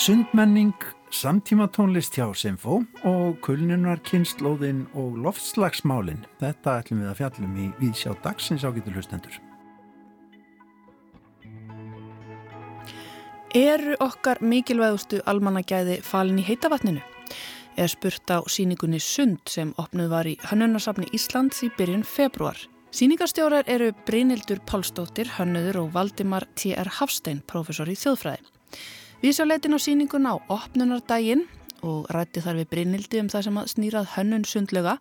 Sundmenning, samtímatónlist hjá Sinfó og kulnunarkynnslóðin og loftslagsmálin. Þetta ætlum við að fjallum í Víðsjá dagsins ágættu hlustendur. Eru okkar mikilvægustu almannagæði falin í heitavatninu? Er spurt á síningunni Sund sem opnuð var í Hönnunarsafni Íslands í byrjun februar. Síningarstjórar eru Brynildur Pálsdóttir, Hönnuður og Valdimar T.R. Hafstein, professor í þjóðfræði. Við svo leitin á síningun á opnunardaginn og rætti þar við Brynildi um það sem að snýrað hönnun sundlega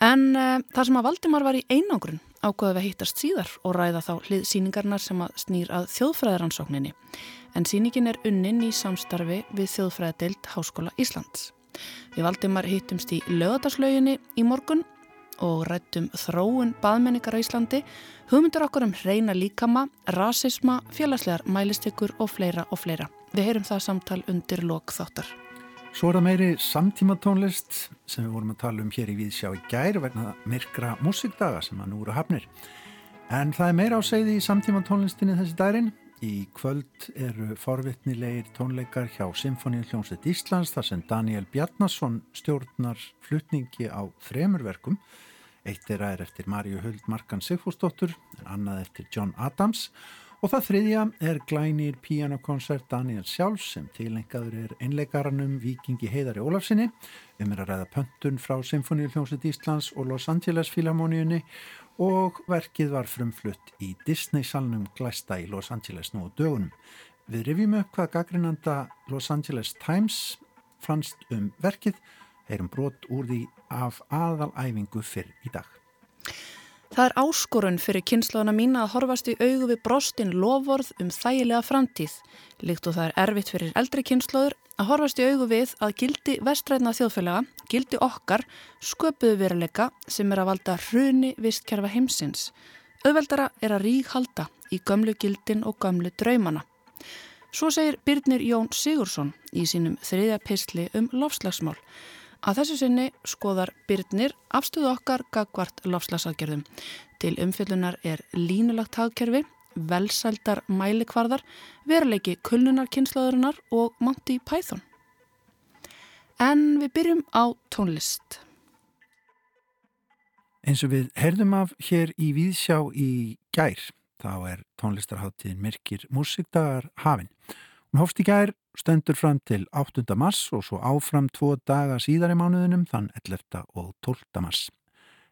en uh, það sem að Valdimar var í einangrun ákvaði við hittast síðar og ræða þá hlið síningarnar sem að snýr að þjóðfræðaransókninni en síningin er unnin í samstarfi við þjóðfræðadeild Háskóla Íslands. Við Valdimar hittumst í lögadagslauginni í morgun og rættum þróun baðmenningar á Íslandi, hugmyndur okkur um reyna líkama, rasisma, félagslegar mælistykkur og fleira og fleira. Við heyrum það samtal undir lok þáttar. Svo er það meiri samtíma tónlist sem við vorum að tala um hér í Víðsjá í gær vegna myrkra músikdaga sem að nú eru hafnir. En það er meira á segði í samtíma tónlistinni þessi dærin. Í kvöld eru forvittnilegir tónleikar hjá Symfóníu hljómsveit Íslands þar sem Daniel Bjarnason stjórnar flutningi á þremurverkum. Eitt er að er eftir Marju Huld Markan Sigfúsdóttur en annað eftir John Adams. Og Og það þriðja er glænir píanokonsert Daniel Sjálfs sem tilengaður er einleikaranum Vikingi Heiðari Ólafsinni um er að ræða pöntun frá Symfóníuljónsett Íslands og Los Angeles Filharmoníunni og verkið var frumflutt í Disney-salnum glæsta í Los Angeles nú á dögunum. Við rifjum upp hvað gaggrinanda Los Angeles Times fannst um verkið, heyrum brot úr því af aðalæfingu fyrr í dag. Það er áskorun fyrir kynnslóðuna mína að horfast í augu við brostin lovorð um þægilega framtíð. Líkt og það er erfitt fyrir eldri kynnslóður að horfast í augu við að gildi vestræðna þjóðfélaga, gildi okkar, sköpuðu veruleika sem er að valda hruni vistkerfa heimsins. Öðveldara er að rík halda í gömlu gildin og gömlu draumana. Svo segir Byrnir Jón Sigursson í sínum þriðja pistli um lofslagsmál. Að þessu sinni skoðar Byrnir afstöðu okkar gagvart lofslagsaðgerðum. Til umfyllunar er línulagt hagkerfi, velsældar mælikvarðar, veruleiki kulnunarkynnslóðurinnar og Monty Python. En við byrjum á tónlist. Eins og við herðum af hér í Víðsjá í gær, þá er tónlistarháttíðin Mirkir Músikdagar hafinn. Hún hófst í gær stendur fram til 8. mars og svo áfram tvo daga síðar í mánuðinum þann 11. og 12. mars.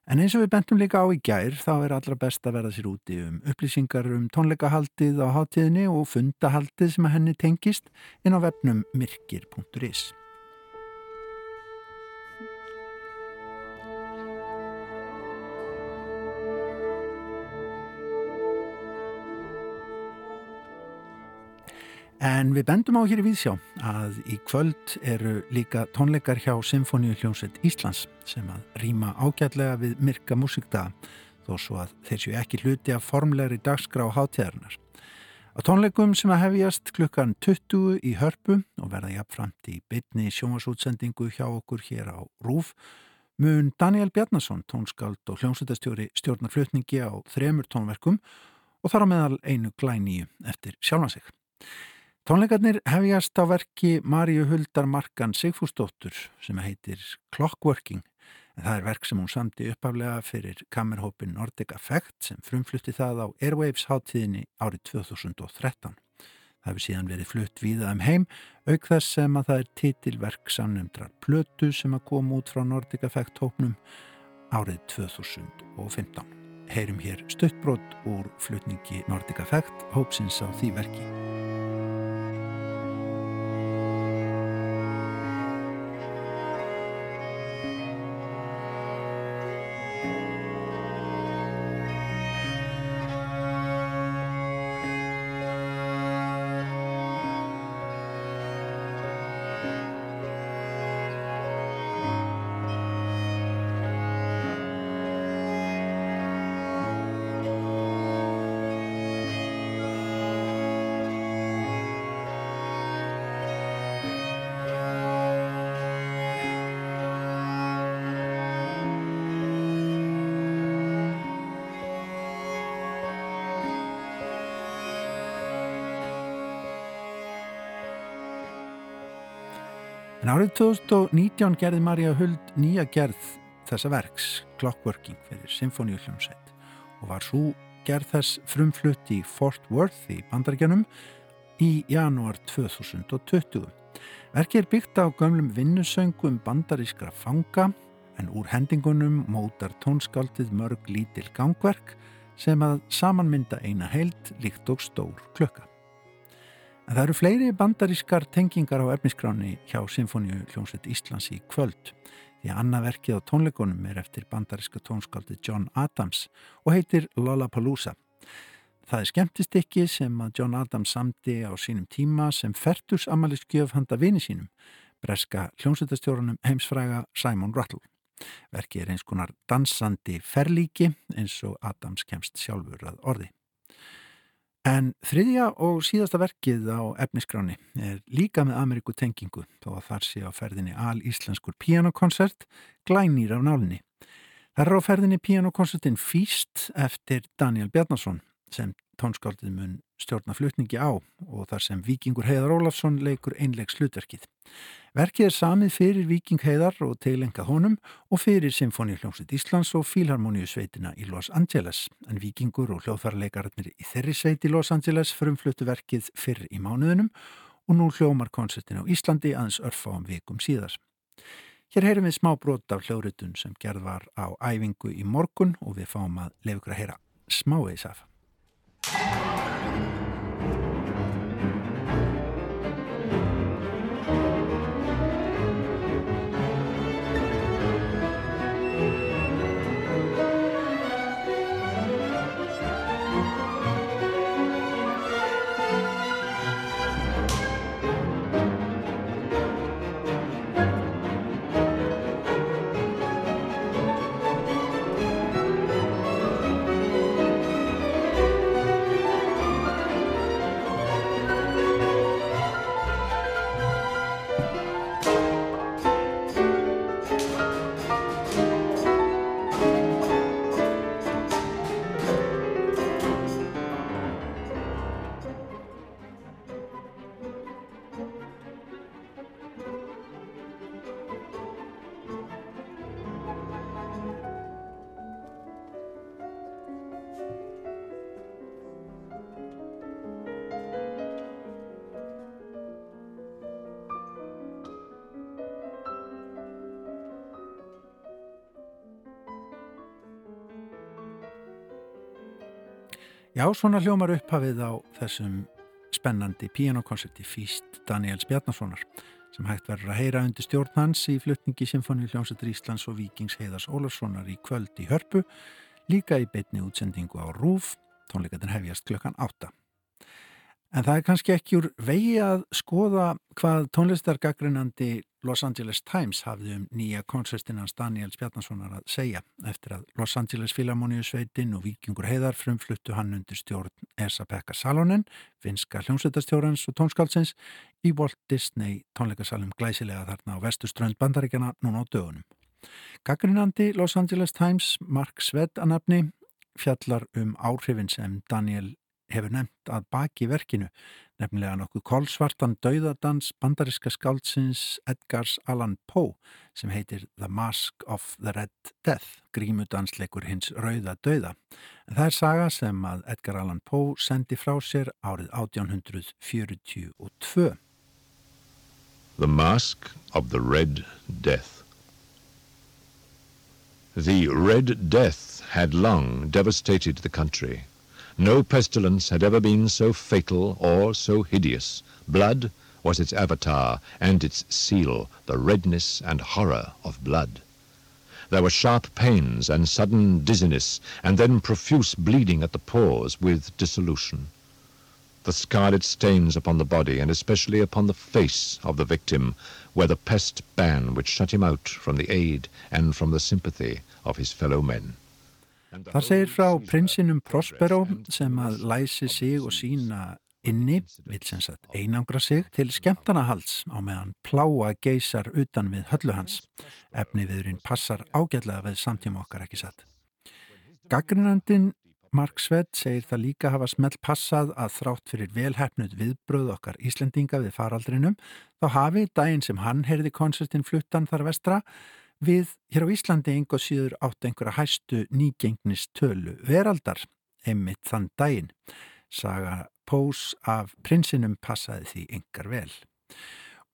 En eins og við bentum líka á í gær þá er allra best að verða sér úti um upplýsingar um tónleikahaldið á hátíðinni og fundahaldið sem að henni tengist inn á vefnum mirkir.is. En við bendum á hér í Víðsjá að í kvöld eru líka tónleikar hjá Symfóníu hljómsveit Íslands sem að rýma ágætlega við myrka músikdaga þó svo að þeir séu ekki hluti af formlegri dagskrá hátíðarinnar. Á tónleikum sem að hefjast klukkan 20 í hörpu og verða jafnframt í bytni sjómasútsendingu hjá okkur hér á Rúf mun Daniel Bjarnason, tónskáld og hljómsveitastjóri stjórnarflutningi á þremur tónverkum og þar á meðal einu glæníu eftir sjálfansig. Tónleikarnir hefjast á verki Maríu Huldar Markan Sigfúsdóttur sem heitir Clockworking en það er verk sem hún samti uppaflega fyrir kamerhópin Nordic Effect sem frumflutti það á Airwaves háttíðinni árið 2013. Það hefur síðan verið flutt víða um heim auk þess sem að það er titilverk samnumdrar Plötu sem að koma út frá Nordic Effect hópnum árið 2015. Heyrum hér stuttbrót úr flutningi Nordic Effect hópsins á því verki. En árið 2019 gerði Marja Huld nýja gerð þessa verks, Clockworking, fyrir symfóníuhljómsveit og var svo gerð þess frumflutt í Fort Worth í bandaríkjanum í janúar 2020. Verkið er byggt á gömlum vinnusöngum bandarískra fanga en úr hendingunum mótar tónskaldið mörg lítil gangverk sem að samanmynda eina heild líkt og stór klöka. En það eru fleiri bandarískar tengingar á efniskráni hjá Sinfoníu hljómsveit Íslands í kvöld því að annað verkið á tónleikonum er eftir bandaríska tónskaldi John Adams og heitir Lollapalooza. Það er skemmtist ekki sem að John Adams samti á sínum tíma sem fertus amaliskjöf handa vini sínum, breska hljómsveitastjórunum heimsfræga Simon Rattle. Verkið er eins konar dansandi ferlíki eins og Adams kemst sjálfur að orði. En þriðja og síðasta verkið á efniskráni er líka með Ameríku tengingu þó að þar sé á ferðinni al-íslenskur pianokoncert Glænýr af nálinni. Það er á ferðinni pianokoncertin Físt eftir Daniel Bjarnason sem tónskáldið mun stjórna flutningi á og þar sem Vikingur Heiðar Ólafsson leikur einlegs hlutverkið. Verkið er samið fyrir Viking Heiðar og teglengað honum og fyrir Symfónihljómsveit Íslands og Fílharmoníusveitina í Los Angeles. En Vikingur og hljóðfærarleikararnir í þeirri sveit í Los Angeles frumfluttu verkið fyrr í mánuðinum og nú hljómar koncertin á Íslandi aðeins örfáum vikum síðar. Hér heyrum við smá brot af hljóðrutun sem gerð var á æfingu í morgun og við fáum að lefukra að heyra smáveis af. Já, svona hljómar upphafið á þessum spennandi pianokoncerti Físt Daniels Bjarnasonar sem hægt verður að heyra undir stjórn hans í flutningi Symfóni hljómsættur Íslands og Víkings Heiðars Ólafssonar í kvöld í hörpu, líka í beitni útsendingu á Rúf, tónleikatin hefjast klukkan átta. En það er kannski ekki úr vegi að skoða hvað tónlistargagrinandi Los Angeles Times hafði um nýja konsertinans Daniel Spjarnasonar að segja eftir að Los Angeles Philharmoniusveitin og Vikingur Heiðar frumfluttu hann undir stjórn Esa-Pekka Salonen, finska hljómsveitastjórans og tónskálsins í Walt Disney tónleikasalum glæsilega þarna á vestuströnd bandaríkjana núna á dögunum. Gagrinandi Los Angeles Times, Mark Sved að nafni, fjallar um áhrifin sem Daniel hefur nefnt að baki verkinu, nefnilega nokkuð kolsvartan dauðadans bandariska skáldsins Edgars Allan Poe sem heitir The Mask of the Red Death, grímudansleikur hins rauða dauða. En það er saga sem að Edgar Allan Poe sendi frá sér árið 1842. The Mask of the Red Death The Red Death had long devastated the country. No pestilence had ever been so fatal or so hideous. Blood was its avatar and its seal, the redness and horror of blood. There were sharp pains and sudden dizziness, and then profuse bleeding at the pores with dissolution. The scarlet stains upon the body, and especially upon the face of the victim, were the pest ban which shut him out from the aid and from the sympathy of his fellow men. Það segir frá prinsinum Prospero sem að læsi sig og sína inni, vil sem sagt einangra sig, til skemmtanahalds á meðan pláa geysar utan við höllu hans. Efni viðurinn passar ágætlega við samtíma okkar ekki satt. Gaggrinandin Mark Svedd segir það líka hafa smelt passað að þrátt fyrir velhæfnud viðbröð okkar Íslendinga við faraldrinum þá hafi daginn sem hann heyrði konsertin fluttan þar vestra við hér á Íslandi einhver síður átt einhverja hæstu nýgengnistölu veraldar einmitt þann daginn. Saga Pós af prinsinum passaði því yngar vel.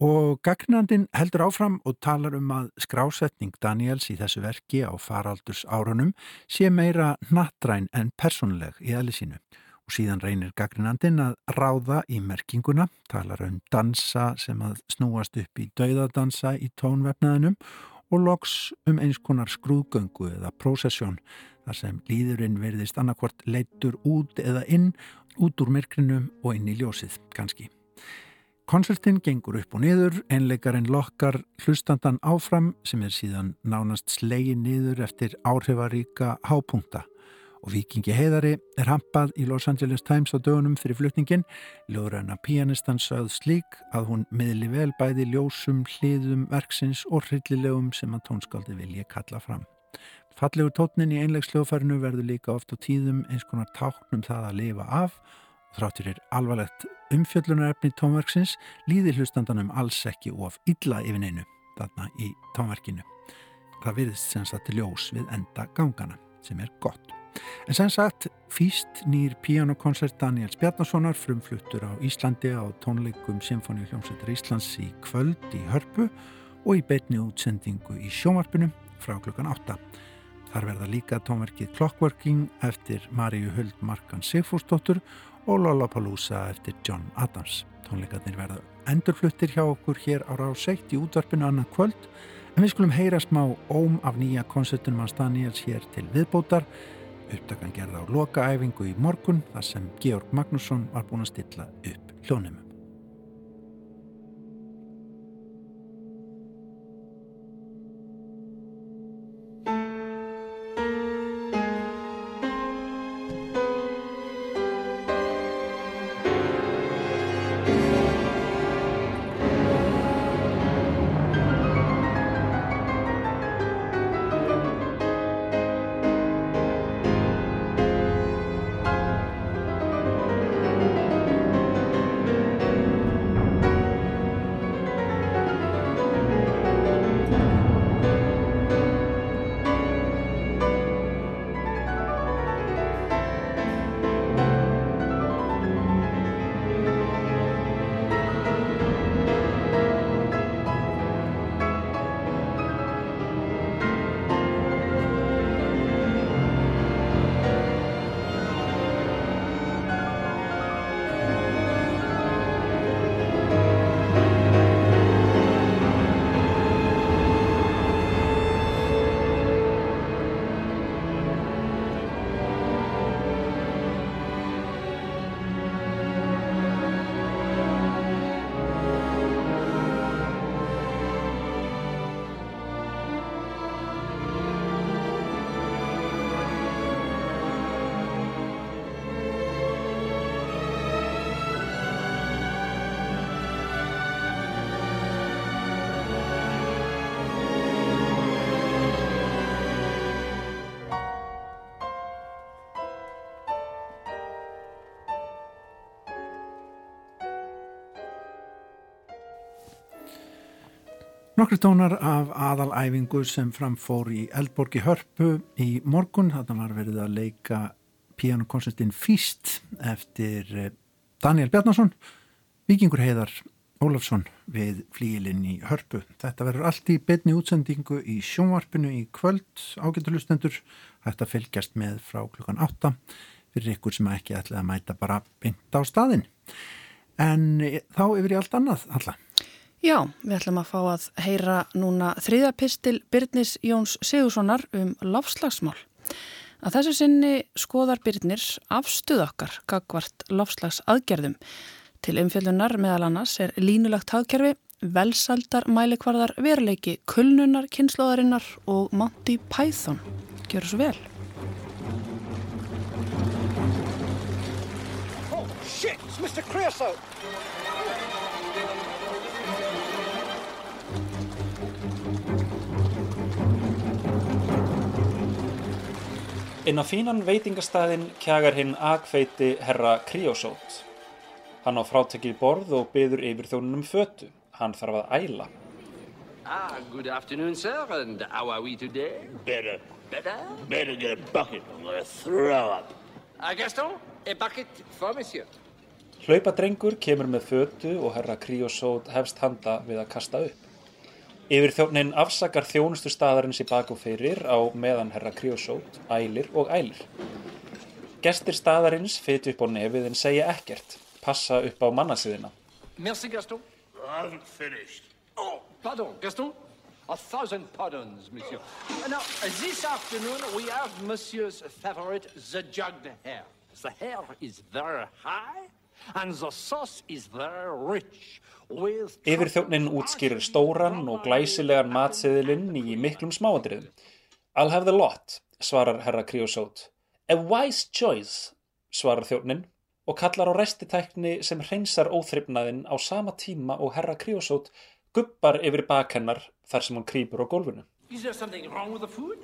Og gagnandin heldur áfram og talar um að skrásetning Daniels í þessu verki á faraldurs árunum sé meira nattræn en personleg í aðli sínu. Og síðan reynir gagnandin að ráða í merkinguna, talar um dansa sem að snúast upp í dauðadansa í tónvefnaðinum og loks um eins konar skrúðgöngu eða prósessjón þar sem líðurinn verðist annarkvort leitur út eða inn, út úr myrkrinum og inn í ljósið kannski. Konsertinn gengur upp og niður, einleikarinn lokkar hlustandan áfram sem er síðan nánast slegin niður eftir áhrifaríka hápunta og Vikingi Heiðari er hampað í Los Angeles Times á dögunum fyrir flutningin, ljóðræna pianistan sögð slík að hún miðli vel bæði ljósum, hliðum, verksins og hryllilegum sem að tónskaldi vilja kalla fram. Fallegur tótnin í einlegsljóðfærinu verður líka oft á tíðum eins konar táknum það að lifa af Þráttur er alvarlegt umfjöllunarefni tónverksins líðir hlustandanum alls ekki of illa yfir neinu þarna í tónverkinu. Það virðist sem sagt ljós við enda gangana sem er gott. En sem sagt fýst nýr pianokoncert Daniels Bjarnasonar frumfluttur á Íslandi á tónleikum Symfóni hljómsveitur Íslands í kvöld í Hörpu og í beitni útsendingu í sjómarpinu frá klukkan 8. Þar verða líka tónverkið Clockworking eftir Maríu Huld Markan Sigfúrsdóttur og Lollapalooza eftir John Adams. Tónleikarnir verða endurfluttir hjá okkur hér á Ráseitt í útvarpinu annan kvöld en við skulum heyra smá óm af nýja koncertunum hans Daniels hér til viðbótar. Uppdagan gerða á lokaæfingu í morgun þar sem Georg Magnússon var búin að stilla upp hljónum. Nokkri tónar af aðalæfingu sem framfór í Eldborgi Hörpu í morgun. Þarna var verið að leika pianokonsertin Físt eftir eh, Daniel Bjarnason, vikingur heiðar Ólafsson við flíilinn í Hörpu. Þetta verður allt í betni útsendingu í sjónvarpinu í kvöld ágættulustendur. Þetta fylgjast með frá klukkan 8 fyrir ykkur sem ekki ætlaði að mæta bara beint á staðin. En eh, þá yfir í allt annað alltaf. Já, við ætlum að fá að heyra núna þriðapistil Byrnis Jóns Sigurssonar um lofslagsmál. Að þessu sinni skoðar Byrnir afstuð okkar gagvart lofslagsaðgerðum. Til umfjöldunar meðal annars er línulagt hagkerfi, velsaldar mælikvarðar veruleiki, kulnunar, kynnslóðarinnar og Monty Python. Gjör svo vel. Oh shit, it's Mr. Creosote! Inn á fínan veitingastæðin kjagar hinn akveiti herra Kriosót. Hann á frátekið borð og byður yfir þjónunum fötu. Hann þarf að æla. Ah, good afternoon, sir, and how are we today? Better. Better? Better get a bucket. I'm gonna throw up. Uh, Gaston, a bucket for monsieur. Hlaupadrengur kemur með fötu og herra Kriosót hefst handa við að kasta upp. Yfir þjónin afsakar þjónustu staðarins í bak og fyrir á meðan herra Kriosót, ælir og ælir. Gestir staðarins fytu upp á nefið en segja ekkert, passa upp á mannasiðina. Merci, Gaston. I haven't finished. Oh, pardon, Gaston. A thousand pardons, monsieur. Uh, now, this afternoon we have monsieur's favorite, the jugged hare. The hare is very high and the sauce is very rich. With Yfir þjónin útskýrir stóran og glæsilegan matsiðilinn í miklum smáadriðum. I'll have the lot, svarar herra Kriosót. A wise choice, svarar þjónin og kallar á restitækni sem hreinsar óþryfnaðinn á sama tíma og herra Kriosót gubbar yfir bakhennar þar sem hún krýpur á gólfinu. Is there something wrong with the food?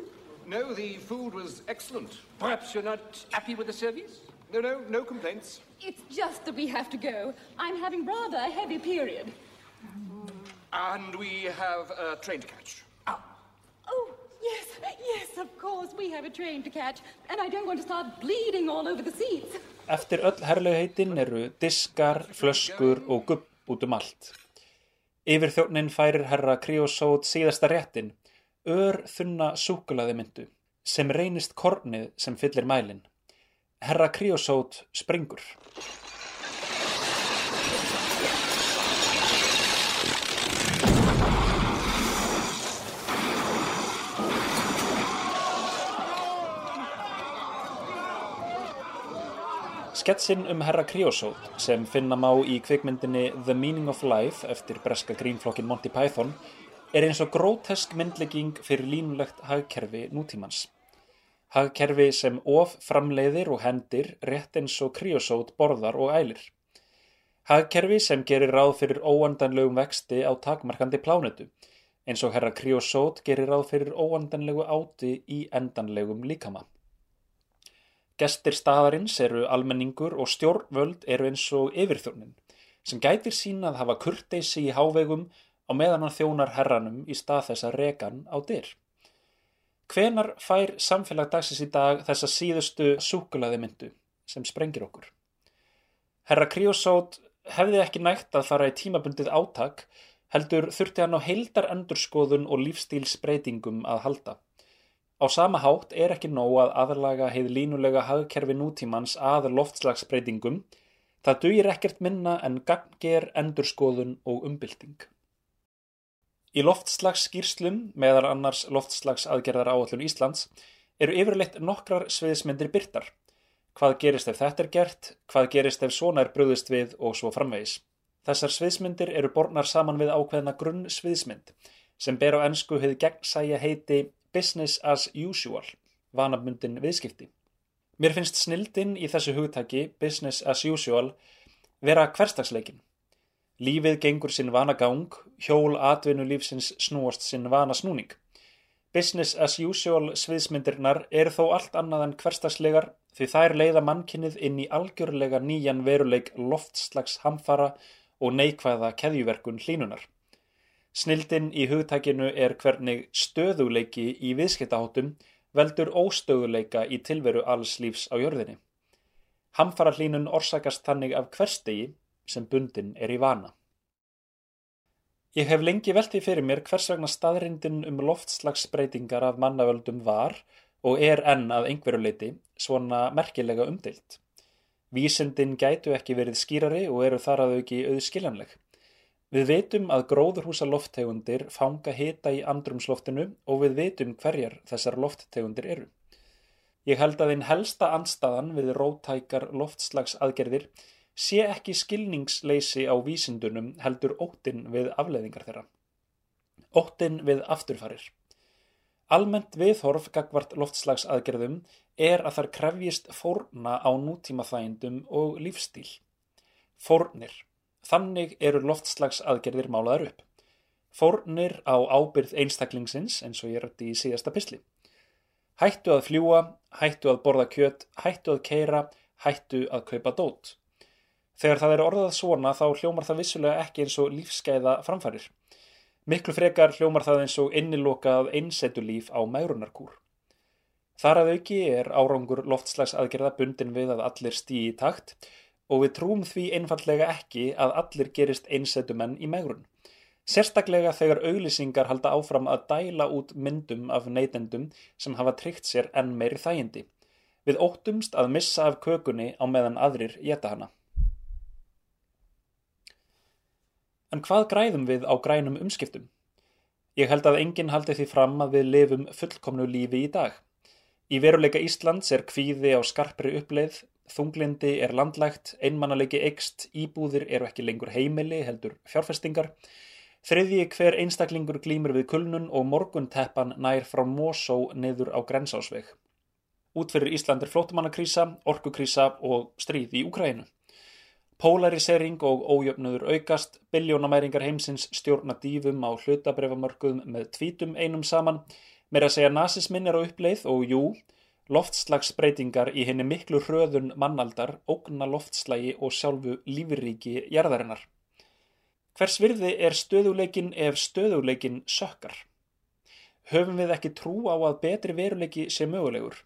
No, the food was excellent. Perhaps you're not happy with the service? No, no, no complaints. It's just that we have to go. I'm having rather a heavy period. And we have a train to catch. Oh, yes, yes, of course, we have a train to catch, and I don't want to start bleeding all over the seats. Eftir öll herlaugheitin eru diskar, flöskur og gubb út um allt. Yfir þjónin færir herra Kriosót síðasta réttin, ör þunna súkulaði myndu, sem reynist kornið sem fyllir mælin. Herra Kriosót springur. Sketsin um herra Kriosót sem finna má í kvikmyndinni The Meaning of Life eftir breska grínflokkin Monty Python er eins og grótesk myndlegging fyrir línulegt hagkerfi nútímans. Hagkerfi sem of framleiðir og hendir rétt eins og Kriosót borðar og ælir. Hagkerfi sem gerir ráð fyrir óandanlegum vexti á takmarkandi plánetu eins og herra Kriosót gerir ráð fyrir óandanlegu áti í endanlegum líkama. Gestir staðarins eru almenningur og stjórnvöld eru eins og yfirþjónin sem gætir sín að hafa kurteysi í hávegum á meðan hann þjónar herranum í stað þess að rekan á dyr. Hvenar fær samfélag dagsins í dag þessa síðustu súkulaði myndu sem sprengir okkur? Herra Kriosót hefði ekki nægt að fara í tímabundið átak heldur þurfti hann á heildar endurskoðun og lífstílsbreytingum að halda. Á sama hátt er ekki nóg að aðlaga heið línulega hagkerfi nútímans að loftslagsbreytingum, það dugir ekkert minna en gangger, endurskoðun og umbylting. Í loftslagsskýrslum, meðal annars loftslagsaðgerðar áallun Íslands, eru yfirleitt nokkrar sviðismyndir byrtar. Hvað gerist ef þetta er gert, hvað gerist ef svona er bröðist við og svo framvegis. Þessar sviðismyndir eru bornar saman við ákveðna grunn sviðismynd, sem ber á ennsku hefði gegnsæja heiti business as usual, vanabundin viðskipti. Mér finnst snildin í þessu hugtaki, business as usual, vera hverstagsleikin. Lífið gengur sinn vana gang, hjól atvinnulífsins snúast sinn vana snúning. Business as usual sviðsmyndirnar eru þó allt annað en hverstagslegar því þær leiða mannkinnið inn í algjörlega nýjan veruleik loftslags hamfara og neikvæða keðjuverkun hlínunar. Snildin í hugtækinu er hvernig stöðuleiki í viðskiptaháttum veldur óstöðuleika í tilveru alls lífs á jörðinni. Hamfara hlínun orsakast þannig af hverstegi sem bundin er í vana. Ég hef lengi veltið fyrir mér hvers vegna staðrindin um loftslagsbreytingar af mannavöldum var og er enn að einhverju leiti svona merkilega umdeilt. Vísindin gætu ekki verið skýrari og eru þar að auki auðskiljanleg. Við veitum að gróðurhúsa lofttegundir fanga hita í andrumsloftinu og við veitum hverjar þessar lofttegundir eru. Ég held að einn helsta anstaðan við rótækar loftslagsaðgerðir sé ekki skilningsleysi á vísindunum heldur óttin við afleðingar þeirra. Óttin við afturfarir. Almennt viðhorf gagvart loftslagsaðgerðum er að þar krefjist fórna á nútímaþægindum og lífstíl. Fórnir. Þannig eru loftslagsaðgerðir málaðar upp. Fórnir á ábyrð einstaklingsins eins og ég rætti í síðasta pisli. Hættu að fljúa, hættu að borða kjöt, hættu að keira, hættu að kaupa dót. Þegar það er orðað svona þá hljómar það vissulega ekki eins og lífskeiða framfærir. Miklu frekar hljómar það eins og innilokað einsetulíf á mærunarkúr. Þar að auki er árangur loftslags aðgerða bundin við að allir stýi í takt og við trúum því einfallega ekki að allir gerist einsetumenn í megrun. Sérstaklega þegar auglýsingar halda áfram að dæla út myndum af neytendum sem hafa tryggt sér enn meiri þægindi. Við óttumst að missa af kökunni á meðan aðrir geta hana. En hvað græðum við á grænum umskiptum? Ég held að enginn haldi því fram að við lifum fullkomnu lífi í dag. Í veruleika Íslands er kvíði á skarpri uppleið, þunglindi er landlægt, einmannalegi ekst, íbúðir eru ekki lengur heimili heldur fjárfestingar, þriðji hver einstaklingur glýmur við kulnun og morgunteppan nær frá Mosó niður á grensásveg. Út fyrir Ísland er flótumannakrísa, orkukrísa og stríð í Úkrænu. Polarisering og ójöfnuður aukast, biljónamæringar heimsins stjórna dífum á hlutabrefamörkuðum með tvítum einum saman, meira að segja nazisminn er á uppleið og jú, loftslagsbreytingar í henni miklu hröðun mannaldar ógna loftslægi og sjálfu lífríki jarðarinnar. Hvers virði er stöðuleikin ef stöðuleikin sökkar? Höfum við ekki trú á að betri veruleiki sé mögulegur?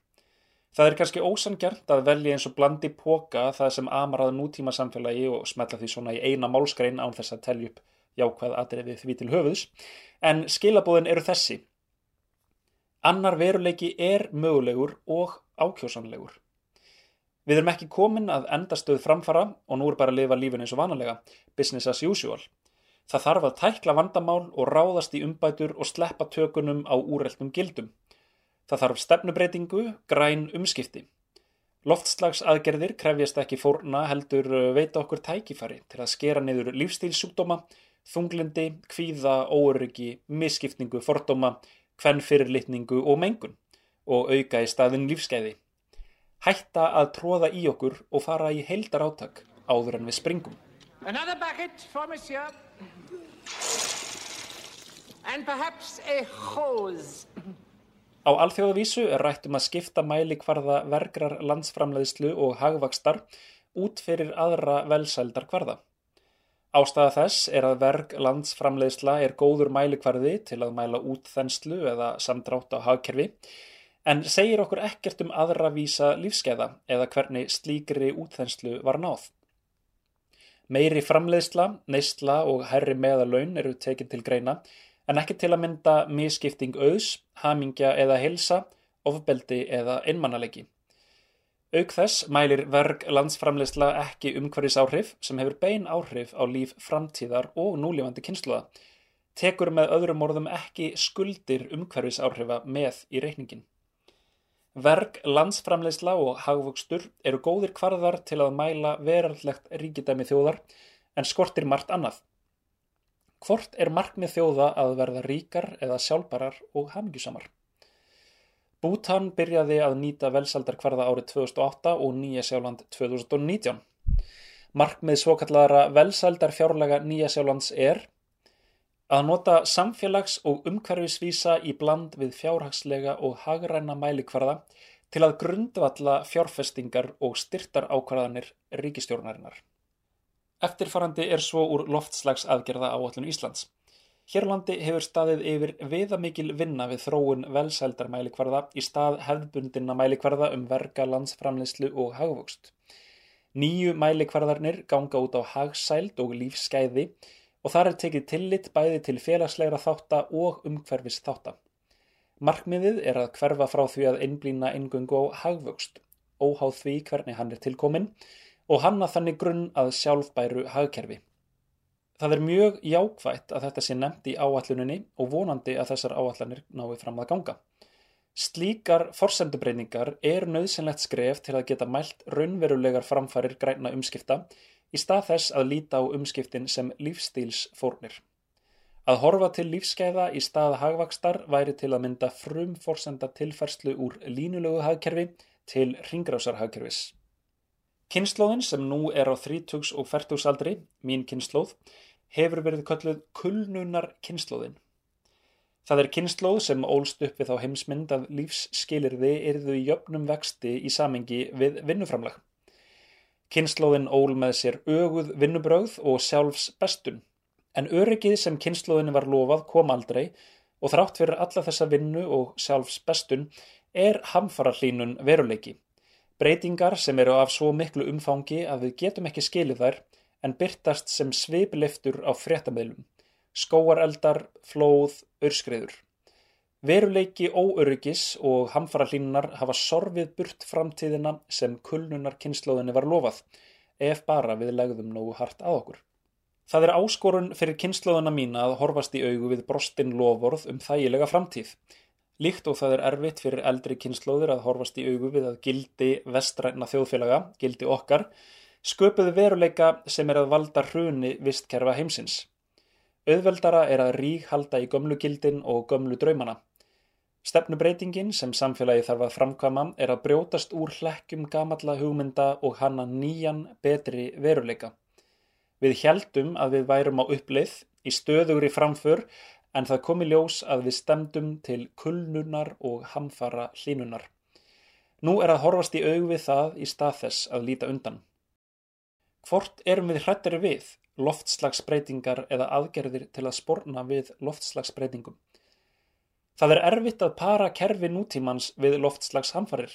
Það er kannski ósangjart að velja eins og blandi póka það sem amarað nútíma samfélagi og smetla því svona í eina málskrein án þess að telja upp jákvæð aðriði því til höfuðs, en skilabóðin eru þessi. Annar veruleiki er mögulegur og ákjósanlegur. Við erum ekki komin að endastöð framfara og nú er bara að lifa lífin eins og vanalega, business as usual. Það þarf að tækla vandamál og ráðast í umbætur og sleppa tökunum á úreltum gildum. Það þarf stefnubreitingu, græn umskipti. Loftslagsaðgerðir krefjast ekki fórna heldur uh, veita okkur tækifari til að skera niður lífstílsjúkdóma, þunglindi, kvíða, óöryggi, misskipningu, fordóma, kvennfyrirlitningu og mengun og auka í staðin lífskeiði. Hætta að tróða í okkur og fara í heildar áttak áður en við springum. Another bucket for monsieur. And perhaps a hose. Á alþjóðavísu er rætt um að skipta mælikvarða vergrar landsframleiðslu og hagvakstar út fyrir aðra velsældar kvarða. Ástæða þess er að verg landsframleiðsla er góður mælikvarði til að mæla út þenslu eða samdrátt á hagkerfi en segir okkur ekkert um aðra vísa lífskeiða eða hvernig slíkri útþenslu var náð. Meiri framleiðsla, neysla og herri meðalaun eru tekinn til greina en ekki til að mynda misskipting auðs, hamingja eða hilsa, ofbeldi eða einmannalegi. Auk þess mælir verg landsframleysla ekki umhverfis áhrif sem hefur bein áhrif á líf framtíðar og núlífandi kynsluða, tekur með öðrum orðum ekki skuldir umhverfis áhrifa með í reikningin. Verg, landsframleysla og hagvöxtur eru góðir kvarðar til að mæla veraldlegt ríkidæmi þjóðar en skortir margt annað. Hvort er markmið þjóða að verða ríkar eða sjálfbarar og hamingjusamar? Bútan byrjaði að nýta velsaldarkvarða árið 2008 og Nýja Sjáland 2019. Markmið svokallara velsaldarfjárlega Nýja Sjálands er að nota samfélags- og umhverfisvísa í bland við fjárhagslega og hagræna mælikvarða til að grundvalla fjárfestingar og styrtar ákvarðanir ríkistjórnarinnar. Eftirfarandi er svo úr loftslagsaðgerða áallun Íslands. Hérlandi hefur staðið yfir viðamikil vinna við þróun velsældarmælikvarða í stað hefðbundina mælikvarða um verga landsframleyslu og hagvokst. Nýju mælikvarðarnir ganga út á hagsæld og lífsskæði og þar er tekið tillit bæði til félagslegra þátta og umhverfis þátta. Markmiðið er að hverfa frá því að einblýna eingöngu á hagvokst, óháð því hvernig hann er tilkominn og hanna þannig grunn að sjálfbæru hagkerfi. Það er mjög jákvægt að þetta sé nefnt í áalluninni og vonandi að þessar áallanir nái fram að ganga. Slíkar forsendubreiningar er nöðsynlegt skref til að geta mælt raunverulegar framfærir græna umskipta í stað þess að líta á umskiptin sem lífstílsfórnir. Að horfa til lífskeiða í stað hagvakstar væri til að mynda frum forsenda tilferslu úr línulegu hagkerfi til ringrásarhagkerfis. Kynnslóðin sem nú er á 30 og 40 aldri, mín kynnslóð, hefur verið kölluð kulnunar kynnslóðin. Það er kynnslóð sem ólst upp við þá heimsmynd að lífsskilirði yrðu í jöfnum vexti í samengi við vinnuframlag. Kynnslóðin ól með sér öguð vinnubröð og sjálfs bestun, en öryggið sem kynnslóðinu var lofað kom aldrei og þrátt fyrir alla þessa vinnu og sjálfs bestun er hamfara hlínun veruleiki. Breytingar sem eru af svo miklu umfangi að við getum ekki skilið þær en byrtast sem sveipliftur á fréttamiðlum skóareldar, flóð, örskriður. Veruleiki óöryggis og hamfara hlínunar hafa sorfið burt framtíðina sem kulnunar kynnslóðinni var lofað, ef bara við legðum nógu hart að okkur. Það er áskorun fyrir kynnslóðina mína að horfast í augu við brostin lofórð um þægilega framtíð. Líkt og það er erfitt fyrir eldri kynnslóðir að horfast í augu við að gildi vestræna þjóðfélaga, gildi okkar, sköpuðu veruleika sem er að valda hruni vistkerfa heimsins. Auðveldara er að rík halda í gömlu gildin og gömlu draumana. Stefnubreitingin sem samfélagi þarf að framkvæma er að brjótast úr hlekkjum gamalla hugmynda og hanna nýjan betri veruleika. Við heldum að við værum á uppleið í stöðugri framför en það komi ljós að við stemdum til kulnunar og hamfara hlínunar. Nú er að horfast í aug við það í stað þess að líta undan. Hvort erum við hrættari við? loftslagsbreytingar eða aðgerðir til að sporna við loftslagsbreytingum. Það er erfitt að para kerfi nútímans við loftslagshamfarir.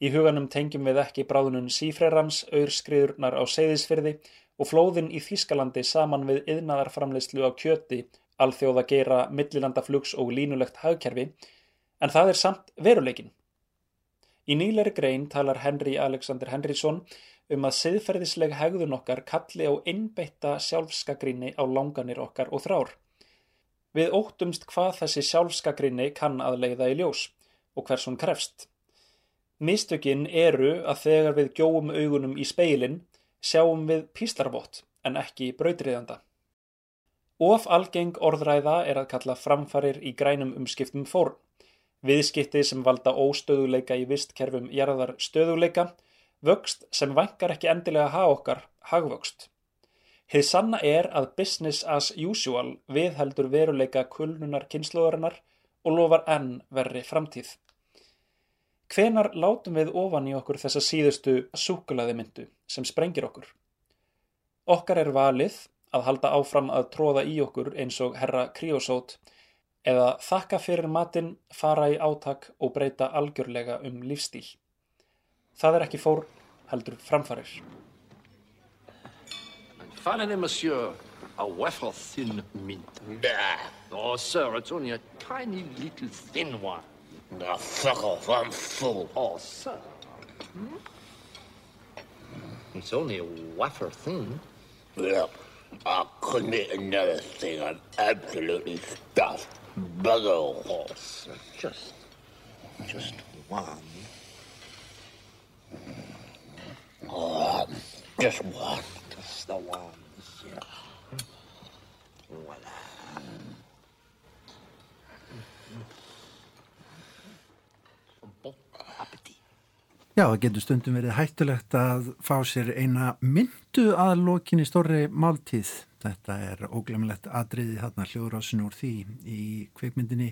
Í huganum tengjum við ekki bráðunum sífrerans, auðskriðurnar á seyðisfyrði og flóðin í Þískalandi saman við yðnaðarframleyslu á kjöti, alþjóða geira, millilandaflugs og línulegt hagkerfi, en það er samt veruleikin. Í nýleiri grein talar Henry Alexander Henrysson um að siðferðisleg hegðun okkar kalli á innbeitta sjálfskagrinni á langanir okkar og þrár. Við óttumst hvað þessi sjálfskagrinni kann að leiða í ljós og hvers hún krefst. Mistökin eru að þegar við gjóum augunum í speilin sjáum við píslarvott en ekki brautriðanda. Of algeng orðræða er að kalla framfarir í grænum umskiptum fórn. Viðskipti sem valda óstöðuleika í vistkerfum jarðar stöðuleika Vöxt sem vænkar ekki endilega hag okkar hagvöxt. Hið sanna er að business as usual viðheldur veruleika kulnunar kynnslóðarinnar og lofar enn verri framtíð. Hvenar látum við ofan í okkur þessa síðustu súkulaði myndu sem sprengir okkur? Okkar er valið að halda áfram að tróða í okkur eins og herra Kriosót eða þakka fyrir matinn, fara í átak og breyta algjörlega um lífstíl. Það er ekki fór, heldur framfarir. Finally, monsieur, a wafer thin mint. Nah. Oh, sir, it's only a tiny little thin one. Now, fuck off, I'm full. Oh, sir. Hmm? It's only a wafer thin. Look, I couldn't eat another thing. I'm absolutely stuffed. Bugger all. Oh, just, just one. Oh, just one. Just the one, Já, það getur stundum verið hættulegt að fá sér eina myndu að lokinni stórri máltíð. Þetta er óglemlegt atriði þarna hljóðrásin úr því í kveikmyndinni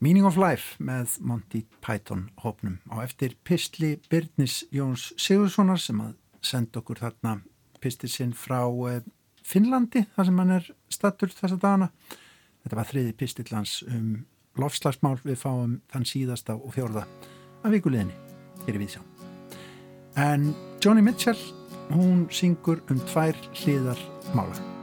Meaning of Life með Monty Python hópnum á eftir Pistli Byrnis Jóns Sigurssonar sem að senda okkur þarna pistil sinn frá eh, Finnlandi þar sem hann er stattur þessa dagana. Þetta var þriði pistillans um lofslagsmál við fáum þann síðasta og fjórða af vikuleginni hér í Víðsjá. En Joni Mitchell, hún syngur um tvær hliðar mála.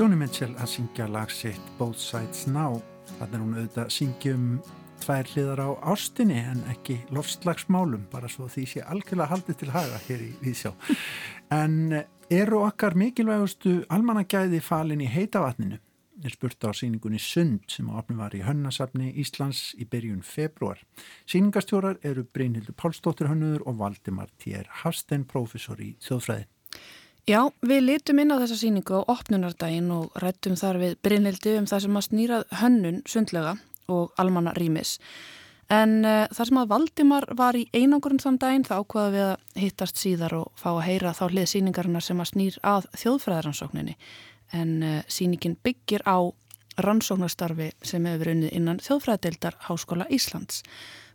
Joni Mitchell að syngja lag sitt Both Sides Now þannig er hún auðvitað að syngja um tvær hliðar á ástinni en ekki lofslagsmálum bara svo því sé algjörlega haldið til haga hér í Víðsjá en eru okkar mikilvægustu almannagæði falin í heitavatninu er spurt á síningunni Sund sem á opnum var í Hönnasafni Íslands í byrjun februar. Síningastjórar eru Brynhildur Pálsdóttir Hönnuður og Valdimar T.R. Hafstein, professor í þjóðfræði. Já, við litum inn á þessa síningu á opnunardaginn og rættum þar við Brynhildi um það sem að snýrað hönnun sundlega og almanna rýmis. En uh, þar sem að Valdimar var í einangurinn þann daginn þá ákvaða við að hittast síðar og fá að heyra þá hlið síningarinnar sem að snýr að þjóðfræðaransókninni. En uh, síningin byggir á rannsóknarstarfi sem hefur unnið innan þjóðfræðadeildar Háskóla Íslands.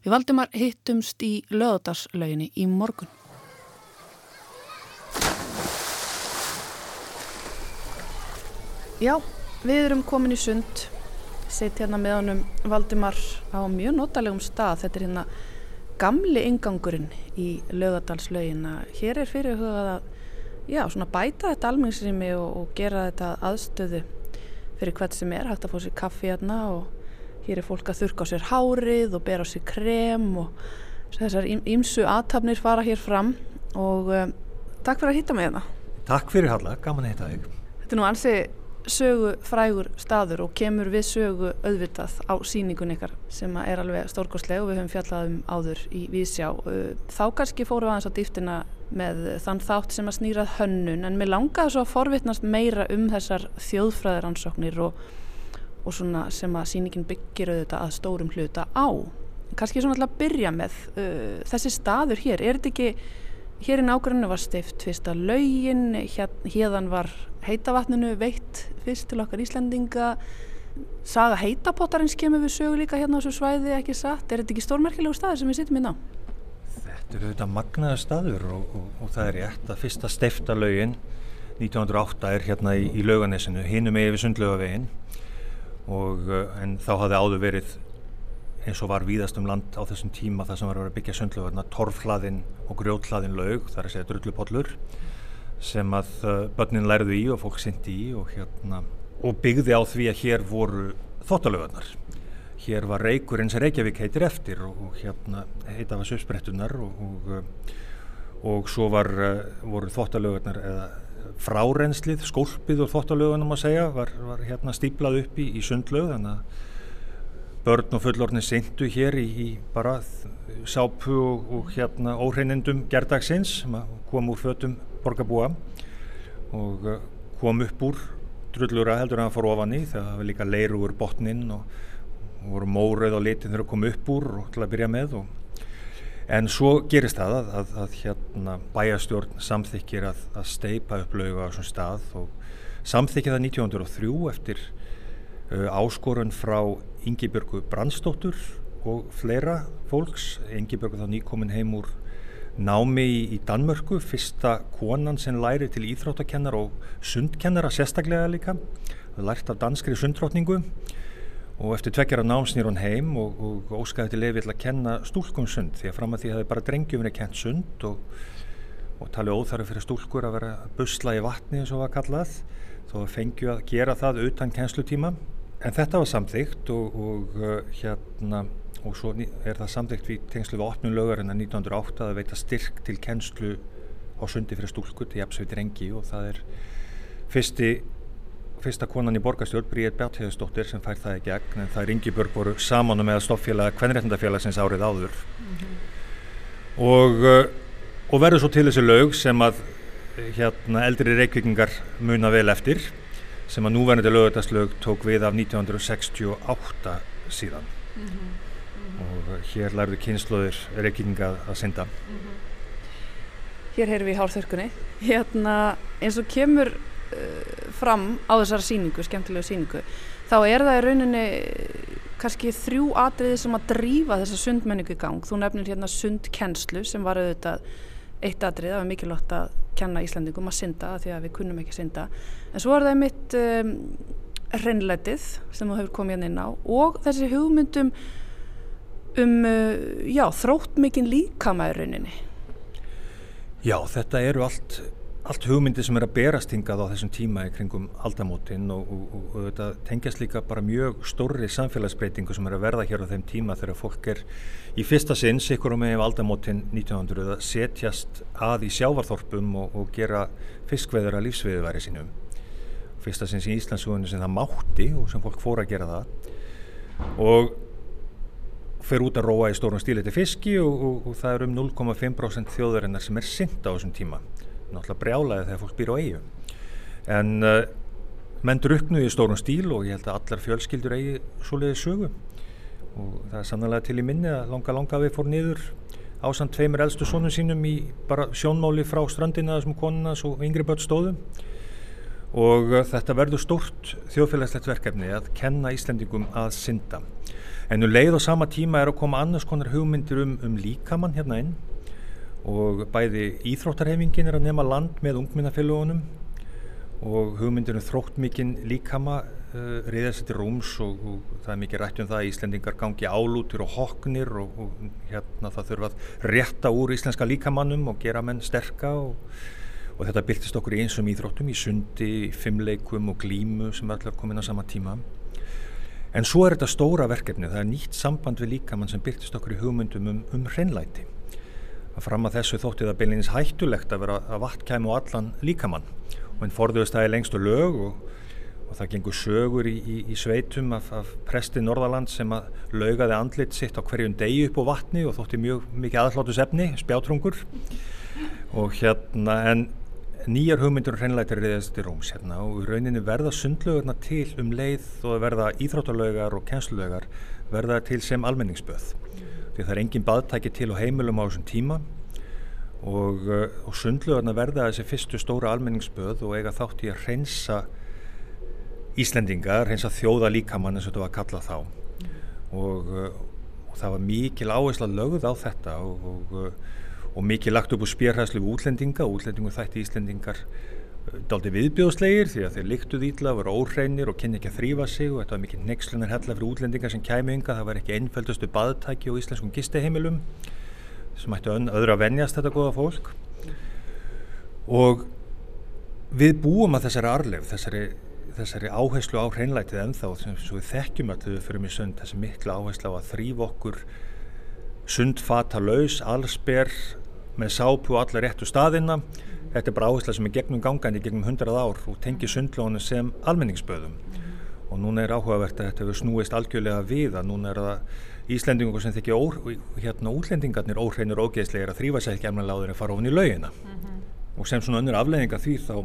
Við Valdimar hittumst í löðdarslauginni í morgun. Já, við erum komin í sund, sett hérna með honum Valdimar á mjög notalegum stað. Þetta er hérna gamli ingangurinn í lögadalslaugina. Hér er fyrir hugað að já, svona bæta þetta almenningsrými og, og gera þetta aðstöðu fyrir hvert sem er. Hægt að fá sér kaffi hérna og hér er fólk að þurka á sér hárið og bera á sér krem og þessar ímsu aðtapnir fara hér fram og um, takk fyrir að hitta mig hérna. Takk fyrir Halla, gaman að hitta þig. Þetta er nú ansi sögu frægur staður og kemur við sögu auðvitað á síningun ykkar sem er alveg stórkostleg og við höfum fjallað um áður í Vísjá. Þá kannski fórum við aðeins á dýftina með þann þátt sem að snýrað hönnun en mér langaði svo að forvitnast meira um þessar þjóðfræðaransóknir og, og svona sem að síningin byggir auðvitað að stórum hluta á. Kannski svona alltaf að byrja með uh, þessi staður hér, er þetta ekki Hér í nágrunnu var stift fyrsta laugin, hérðan var heitavatninu veitt fyrst til okkar Íslandinga. Saga heitapottarins kemur við sögu líka hérna á þessu svæði ekki satt. Er þetta ekki stórmerkilegu staður sem við sittum inn á? Þetta eru auðvitað magnaða staður og, og, og það er rétt að fyrsta stifta laugin 1908 er hérna í, í lauganisinu, hinum eða við sundlaugavegin og en þá hafði áður verið eins og var víðast um land á þessum tíma þar sem var að byggja sundlöfarna torfhlaðin og grjóthlaðin laug, þar að segja drullupollur sem að uh, börnin lærðu í og fólk syndi í og, hérna, og byggði á því að hér voru þóttalöfarnar hér var reykur eins Reykjavík heitir eftir og, og hérna heita var sösprettunar og, og, og svo var, uh, voru þóttalöfarnar eða frárennslið, skólpið og þóttalögunum að segja var, var hérna stíplað upp í, í sundlög þannig að börn og fullorni syndu hér í, í bara sápu og hérna óhreinindum gerdagsins sem kom úr fötum borgarbúa og uh, kom upp úr drullura heldur en að fara ofan í það var líka leiru úr botnin og, og voru mórið á litin þegar það kom upp úr og til að byrja með og, en svo gerist það að, að, að hérna bæjastjórn samþykir að, að steipa upp lauga á svona stað og samþykja það 1903 eftir uh, áskorun frá Ingibjörgu Brandstóttur og fleira fólks. Engibjörg þá nýkomin heim úr námi í, Danmörku, fyrsta konan sem læri til íþróttakennar og sundkennara sérstaklega líka. Lært af danskri sundtrótningu og eftir tveggjara nám snýr hún heim og, og óskaði til lefi til að kenna stúlkum sund því að fram að því hefði bara drengjumni kent sund og, og talið óþarfi fyrir stúlkur að vera busla í vatni eins og var kallað. Þó fengju að gera það utan kennslutíma. En þetta var samþygt og, og uh, hérna og svo er það samþygt við tengslu við 8. lögarinn að 1908 að veita styrk til kennslu á sundi fyrir stúlkur til jafnsveit drengi og það er fyrsti fyrsta konan í borgarstjórn, Bríðet Bjartheiðsdóttir sem fær það í gegn, en það er Ingebjörg voru saman með stofffélag Kvenréttindafélagsins árið áður mm -hmm. og, og verður svo til þessi lög sem að hérna eldri reykvikingar muna vel eftir sem að núverðandi lögutaslög tók við af 1968 síðan mm -hmm. Hér lærðu kynsluður reykvikinga að synda mm -hmm. Hér heyrum við í hálfþörkunni hérna eins og kemur uh, fram á þessar síningu, skemmtilegu síningu þá er það í rauninni kannski þrjú atriði sem að drífa þessa sundmenningu í gang. Þú nefnir hérna sundkennslu sem var auðvitað eitt atrið, það var mikilvægt að kenna Íslandingum að synda því að við kunnum ekki synda en svo er það mitt um, hreinleitið sem þú hefur komið hérna inn á og þessi hugmyndum um uh, já, þrótt mikinn líkamæðurinninni Já, þetta eru allt allt hugmyndi sem er að berast hingað á þessum tíma í kringum aldamótin og, og, og, og þetta tengjast líka bara mjög stórri samfélagsbreytingu sem er að verða hér á þeim tíma þegar fólk er í fyrsta sinn sikkur og með aldamótin 1900 að setjast að í sjávarþorpum og gera fiskveður að lífsviðuværi sínum. Fyrsta sinn í Íslandsugunni sem það mátti og sem fólk fór að gera það og fer út að róa í stórun stíli til fiski og það er um 0,5% þjóðarinnar sem er synd á þessum tíma. Náttúrulega brjálaði þegar fólk býr á eigu en uh, menn druknuði í stórun stíl og ég held að allar fjölskyldur eigi svoleiði sögu. Og það er sannlega til í minni að langa langa við fór niður ásand tveimur eldstu sónum sínum í bara sjónmáli frá strandina þessum konunas og yngri börn stóðum og uh, þetta verður stórt þjóðfélagslegt verkefni að kenna Íslendingum að synda en nú um leið og sama tíma er að koma annars konar hugmyndir um, um líkamann hérna inn og bæði íþróttarhefingin er að nema land með ungminnafélagunum og hugmyndir um þrótt mikinn líkama uh, reyðast til rúms og, og það er mikið rætt um það að Íslendingar gangi álútur og hoknir og, og hérna það þurfa að rétta úr íslenska líkamannum og gera menn sterka og, og þetta byrtist okkur í einsum íþróttum í sundi, fimmleikum og glímu sem allar komin á sama tíma en svo er þetta stóra verkefni, það er nýtt samband við líkamann sem byrtist okkur í hugmyndum um, um hreinlæti. Að fram að þessu þótti það beinleins hættulegt að vera að vatn kæmu á allan líkamann. Og einn forðuðist það í lengstu lög og, og það gengur sögur í, í, í sveitum af, af presti Norðaland sem að laugaði andlit sitt á hverjum degi upp á vatni og þótti mjög mikið aðhláttus efni, spjátrungur og hérna en nýjar hugmyndur og hreinlættir þess til Róms hérna og í rauninni verða sundlögurna til um leið og verða íþróttalögar og kennslögar verða til sem almenningsböð. Því það er engin baðtæki til og heimilum á þessum tíma og, uh, og sundluðarna verða þessi fyrstu stóra almenningsböð og eiga þátt í að reynsa Íslendinga, reynsa þjóða líkamann eins og þetta var að kalla þá. Og, uh, og það var mikil áhersla lögð á þetta og, og mikil lagt upp úr spjærhæslu útlendinga, útlendingur þætti Íslendingar daldi viðbjóðslegir því að þeir líktuð ítla, voru óreinir og kynni ekki að þrýfa sig og þetta var mikið nexlunar hella fyrir útlendingar sem kæmi ynga, það var ekki einföldustu baðtæki og íslenskum gisteheimilum sem ættu öðru að venjast þetta goða fólk. Og við búum að þessari arlef, þessari, þessari áherslu á hreinlætið ennþá sem við þekkjum að þau fyrir mig sund, þessi mikla áherslu á að þrýfa okkur sundfata laus, allsber með sápu og allar réttu staðina. Þetta er bara áhersla sem er gegnum gangandi gegnum hundrað ár og tengir sundlónu sem almenningsböðum. Og núna er áhugavert að þetta hefur snúist algjörlega við að núna er það Íslendingur sem þykja hérna útlendingarnir óhreinur og ógeðslegir að þrýfa sér ekki almenna láður en fara ofin í laugina. Mm -hmm. og sem svona önnur afleðinga því þá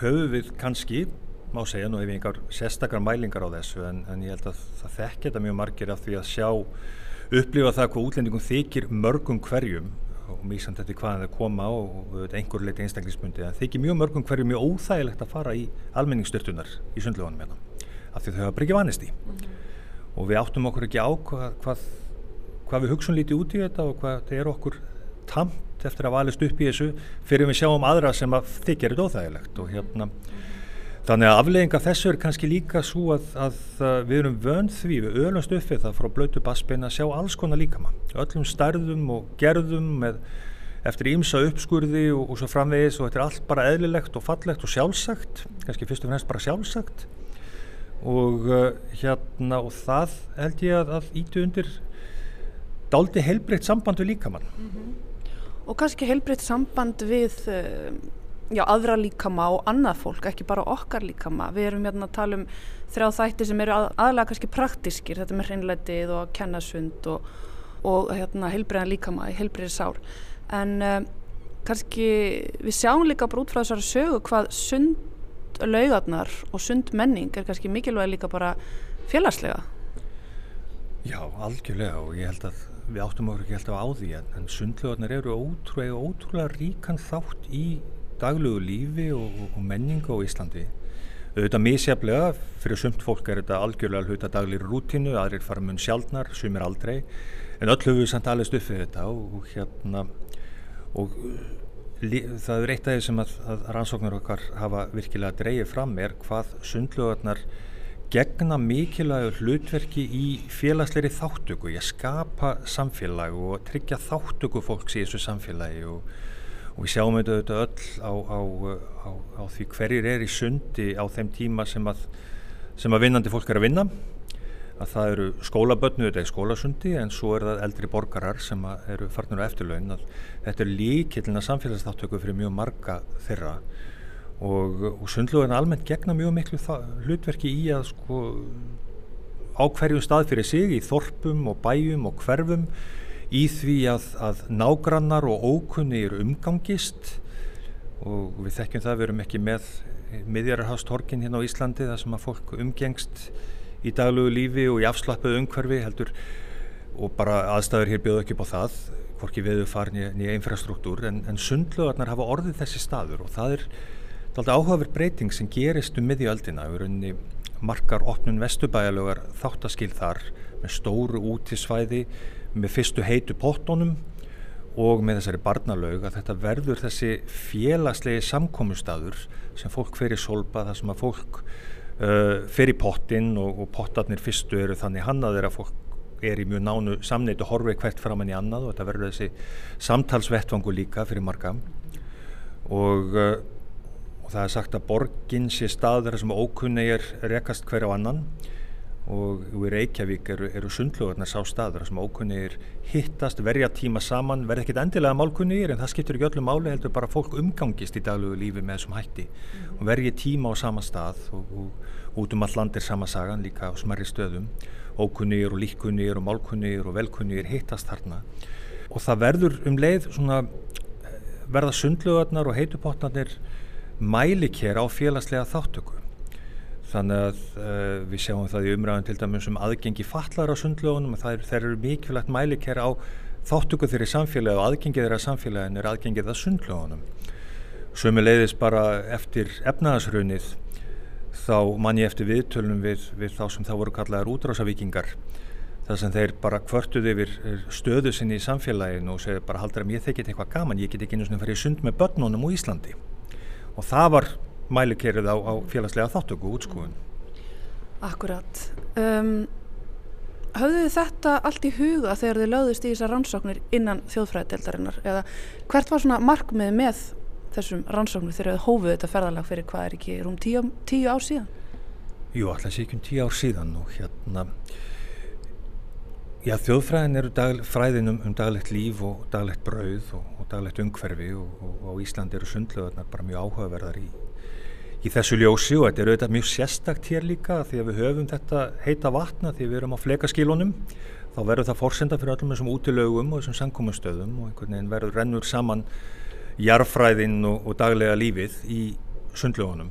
höfum við kannski má segja nú ef við einhver sérstakar mælingar á þessu en, en ég held að það þekkja þetta mjög margir af því að sjá upplifa það hvað útlendingum þykir mörgum hverjum og mísand þetta hvaðan það koma og einhver leiti einstaklingsmundi en þykir mjög mörgum hverju mjög óþægilegt að fara í almenningsstyrtunar í sundlöfunum hérna af því þau hafa bara ekki vanist í mm -hmm. og við áttum okkur ekki á hvað, hvað hvað við hugsun lítið út í þetta og hvað þetta er okkur tamt eftir að valist upp í þessu fyrir við sjáum aðra sem að þykja þetta óþægilegt og hérna þannig að aflegginga þessu er kannski líka svo að, að, við erum vönd því við öllumst uppið það frá blötu basbein að sjá alls konar líkama. Öllum stærðum og gerðum með eftir ímsa uppskurði og, og svo framvegis og þetta er allt bara eðlilegt og fallegt og sjálfsagt kannski fyrst og fremst bara sjálfsagt. Og uh, hérna og það held ég að, að ítu undir dálti heilbreytt samband við líkamann. Mm -hmm. og kannski heilbreytt samband við uh, já, aðra líkama og annað fólk, ekki bara okkar líkama. Við erum hérna að tala um þrjá þætti sem eru að, aðlega kannski praktískir þetta með hreinleitið og kennasund og, og hérna, heilbreyðan líkama heilbreyðir sár en uh, kannski við sjáum líka bara út frá þessari sögu hvað sundlaugarnar og sundmenning er kannski mikilvæg líka bara félagslega. Já, algjörlega og ég held að við áttum okkur ekki alltaf á því en, en sundlaugarnar eru ótrúlega, ótrúlega ríkan þátt í daglegu lífi og, og, menningu á Íslandi. Auðvitað mísjaflega, fyrir sumt fólk er þetta algjörlega hluta daglir rútinu, aðrir fara mun sjálfnar, sumir aldrei. En öll höfum við samt alveg stuffið þetta og, hérna og það er eitt af því sem að, að rannsóknar okkar hafa virkilega dreyið fram er hvað sundlugarnar gegna mikilvægur hlutverki í félagsleiri þáttöku, ég skapa samfélag og tryggja þáttöku fólks í þessu samfélagi og, og við sjáum þetta öll á, á, á, á því hverjir er í sundi á þeim tíma sem að, sem að vinnandi fólk er að vinna. Að það eru skólabötnu, þetta er skólasundi en svo er það eldri borgarar sem eru farnir á eftirlaun. Þetta er líkillina samfélagsþáttöku fyrir mjög marga þeirra. Og, og sundlugan almennt gegna mjög miklu hlutverki í að sko á hverju stað fyrir sig í þorpum og bæjum og hverfum í því að, að nágrannar og ókunni eru umgangist og við þekkjum það, við erum ekki með miðjararhástorkin hérna á Íslandi þar sem að fólk umgengst í daglegu lífi og í afslappuðu umhverfi heldur og bara aðstæður hér bjóðu ekki upp á það hvorki viðu farin í infrastruktúr en, en sundlugarnar hafa orðið þessi staður og það er alltaf áhugaverð breyting sem gerist um miðjöldina við erum margar opnun vestubæjalögar þáttaskil þar með stóru útisvæði með fyrstu heitu pottónum og með þessari barnalög að þetta verður þessi félagslegi samkominnstaður sem fólk fer í solpa þar sem að fólk uh, fer í pottin og, og pottarnir fyrstu eru þannig hannaðir að fólk er í mjög nánu samneitt og horfið hvert fram enn í annað og þetta verður þessi samtalsvettvangu líka fyrir marga. Og, uh, og það er sagt að borginn sé staður sem ókunni er rekast hver á annan og í Reykjavík eru, eru sundlugarnar sá staður sem ókunnir hittast, verja tíma saman, verð ekkit endilega málkunnir en það skiptur ekki öllu máli heldur bara fólk umgangist í daglegu lífi með þessum hætti. Mm. og verja tíma á sama stað og, og út um all landir sama sagan líka á smerri stöðum. Ókunnir og líkkunnir og málkunnir og velkunnir hittast þarna. Og það verður um leið svona verða sundlugarnar og heitupotnarnir mælikер á félagslega þáttöku Þannig að uh, við sjáum það í umræðan til dæmis um aðgengi fallar á sundlögunum og er, er mikilvægt mælikera á þáttöku þeirri samfélagi og aðgengið þeirra samfélagin er aðgengið að sundlögunum. Svömi leiðis bara eftir efnaðasrunið þá mann ég eftir viðtölunum við, við þá sem þá voru kallaðar útrásavíkingar þar sem þeir bara kvörtuði yfir stöðu sinni í samfélaginu og segja bara haldur að ég þekki eitthvað gaman, ég get ekki einu svona fyrir sund með börnunum úr Íslandi og það var mælikerið á, á félagslega þáttöku útskúin. Akkurat. Um, Hauðu þið þetta allt í huga þegar þið lögðist í þessar rannsóknir innan þjóðfræðideldarinnar eða hvert var svona markmið með þessum rannsóknir þegar þið hófuð þetta ferðalag fyrir hvað er ekki rúm tíu, tíu ár síðan? Jú, alltaf sé ekki um tíu ár síðan og hérna Já, þjóðfræðin eru dag, fræðin um, um daglegt líf og daglegt brauð og, og daglegt umhverfi og, og, og Ísland eru sundlöðunar bara mjög áhugaverðar í, í þessu ljósi og þetta er auðvitað mjög sérstakt hér líka því að við höfum þetta heita vatna því við erum á flekaskílunum þá verður það fórsenda fyrir öllum þessum útilögum og þessum sankomustöðum og einhvern veginn verður rennur saman jarfræðin og, og daglega lífið í sundlögunum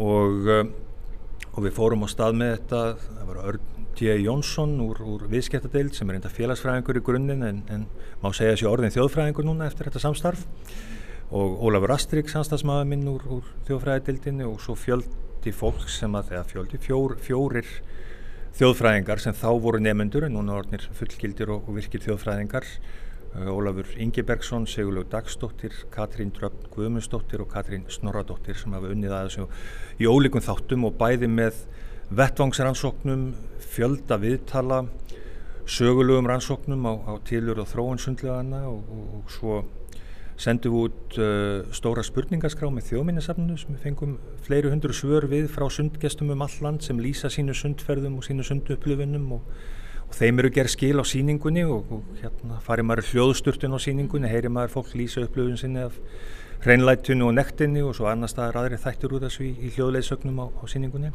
og, eh, og við fórum á stað með þetta, það var Örn T. Jónsson úr, úr viðskiptadeild sem er enda félagsfræðingur í grunninn en, en má segja þessi orðin þjóðfræðingur núna eftir þetta samstarf og Ólafur Astrik, samstagsmaður minn úr, úr þjóðfræðidildinni og svo fjöldi fólk sem að, eða fjöldi, fjór, fjórir þjóðfræðingar sem þá voru nefnendur en núna orðnir fullgildir og, og virkir þjóðfræðingar. Uh, Ólafur Ingebergsson, Sigurlaug Dagsdóttir Katrín Dröfn Guðmundsdóttir og Katrín Snorradóttir sem hafa unnið að þessu í ólíkum þáttum og bæði með vettvangsrannsóknum fjölda viðtala sögulegum rannsóknum á, á tilur og þróun sundlegana og, og, og svo sendum við út uh, stóra spurningaskrá með þjóðminnesafninu sem við fengum fleiri hundru svör við frá sundgestum um all land sem lýsa sínu sundferðum og sínu sunduupplifunum og, og þeim eru gerð skil á síningunni og, og hérna farir maður hljóðsturtun á síningunni, heyrir maður fólk lýsa upplifun sinni af hreinlætunu og nektinni og svo annar staðar aðri þættur úr þessu í, í hljóðleisögnum á, á síningunni.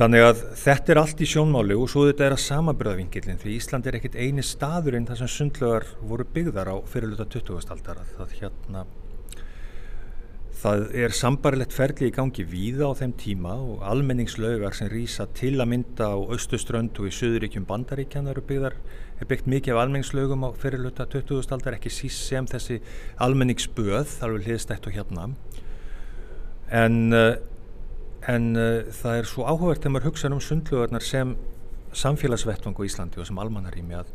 Þannig að þetta er allt í sjónmáli og svo þetta er að samaburðavingilin því Ísland er ekkit eini staður en það sem sundlögar voru byggðar á fyrirluta 20. aldar það, hérna, það er sambarilegt ferli í gangi víða á þeim tíma og almenningslögar sem rýsa til að mynda á austuströnd og í söðuríkjum bandaríkjan eru byggðar er byggt mikið af almenningslögum á fyrirluta 20. aldar ekki síst sem þessi almenningsböð þar við hliðstætt og hérna en en uh, það er svo áhugavert þegar maður hugsa um sundlugarnar sem samfélagsvettvang á Íslandi og sem almannarími að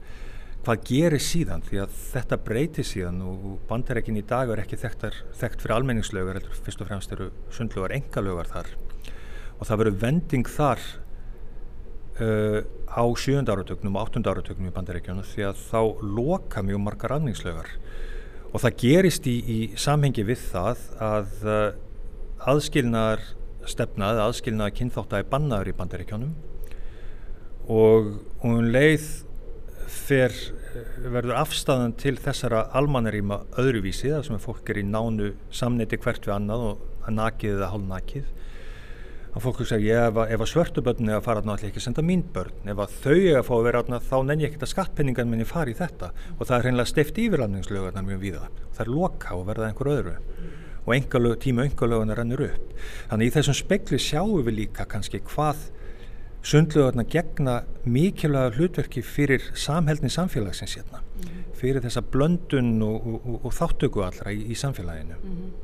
hvað gerir síðan? Því að þetta breytir síðan og bandarækin í dag er ekki þekktar, þekkt fyrir almenningslögar fyrst og fremst eru sundlugar engalögar þar. Og það verður vending þar uh, á sjönda áratögnum og áttunda áratögnum í bandarækjunum því að þá loka mjög margar almenningslögar og það gerist í, í samhengi við það að uh, aðskilnaðar stefnað aðskilnaða kynþáttæði bannaður í bandaríkjónum og hún leið fer, verður afstæðan til þessara almannaríma öðruvísi þar sem fólk er í nánu samneiti hvert við annað og að nakið eða hálf nakið að fólk segja ef, ef að svörtuböldin er að fara náttúrulega ekki að senda mín börn? Ef að þau er að fá að vera aðna þá nenni ekki að skattpenningan minni fari í þetta. Og það er hreinlega steift yfirlandningslögarnar mjög víða. Það er loka og verða einhver öðru og engalög, tíma engalöguna rennur upp. Þannig í þessum spekli sjáum við líka kannski hvað sundlögarna gegna mikilvæga hlutverki fyrir samhældni samfélagsins hérna, fyrir þessa blöndun og, og, og, og þáttöku allra í, í samfélaginu. Mm -hmm.